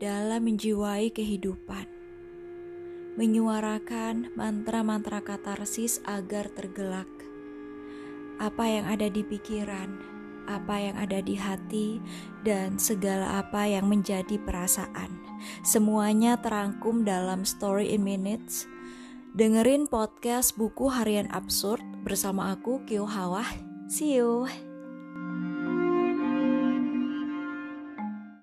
dalam menjiwai kehidupan. Menyuarakan mantra-mantra katarsis agar tergelak. Apa yang ada di pikiran, apa yang ada di hati, dan segala apa yang menjadi perasaan. Semuanya terangkum dalam Story in Minutes. Dengerin podcast buku harian absurd bersama aku Kyo Hawah. See you.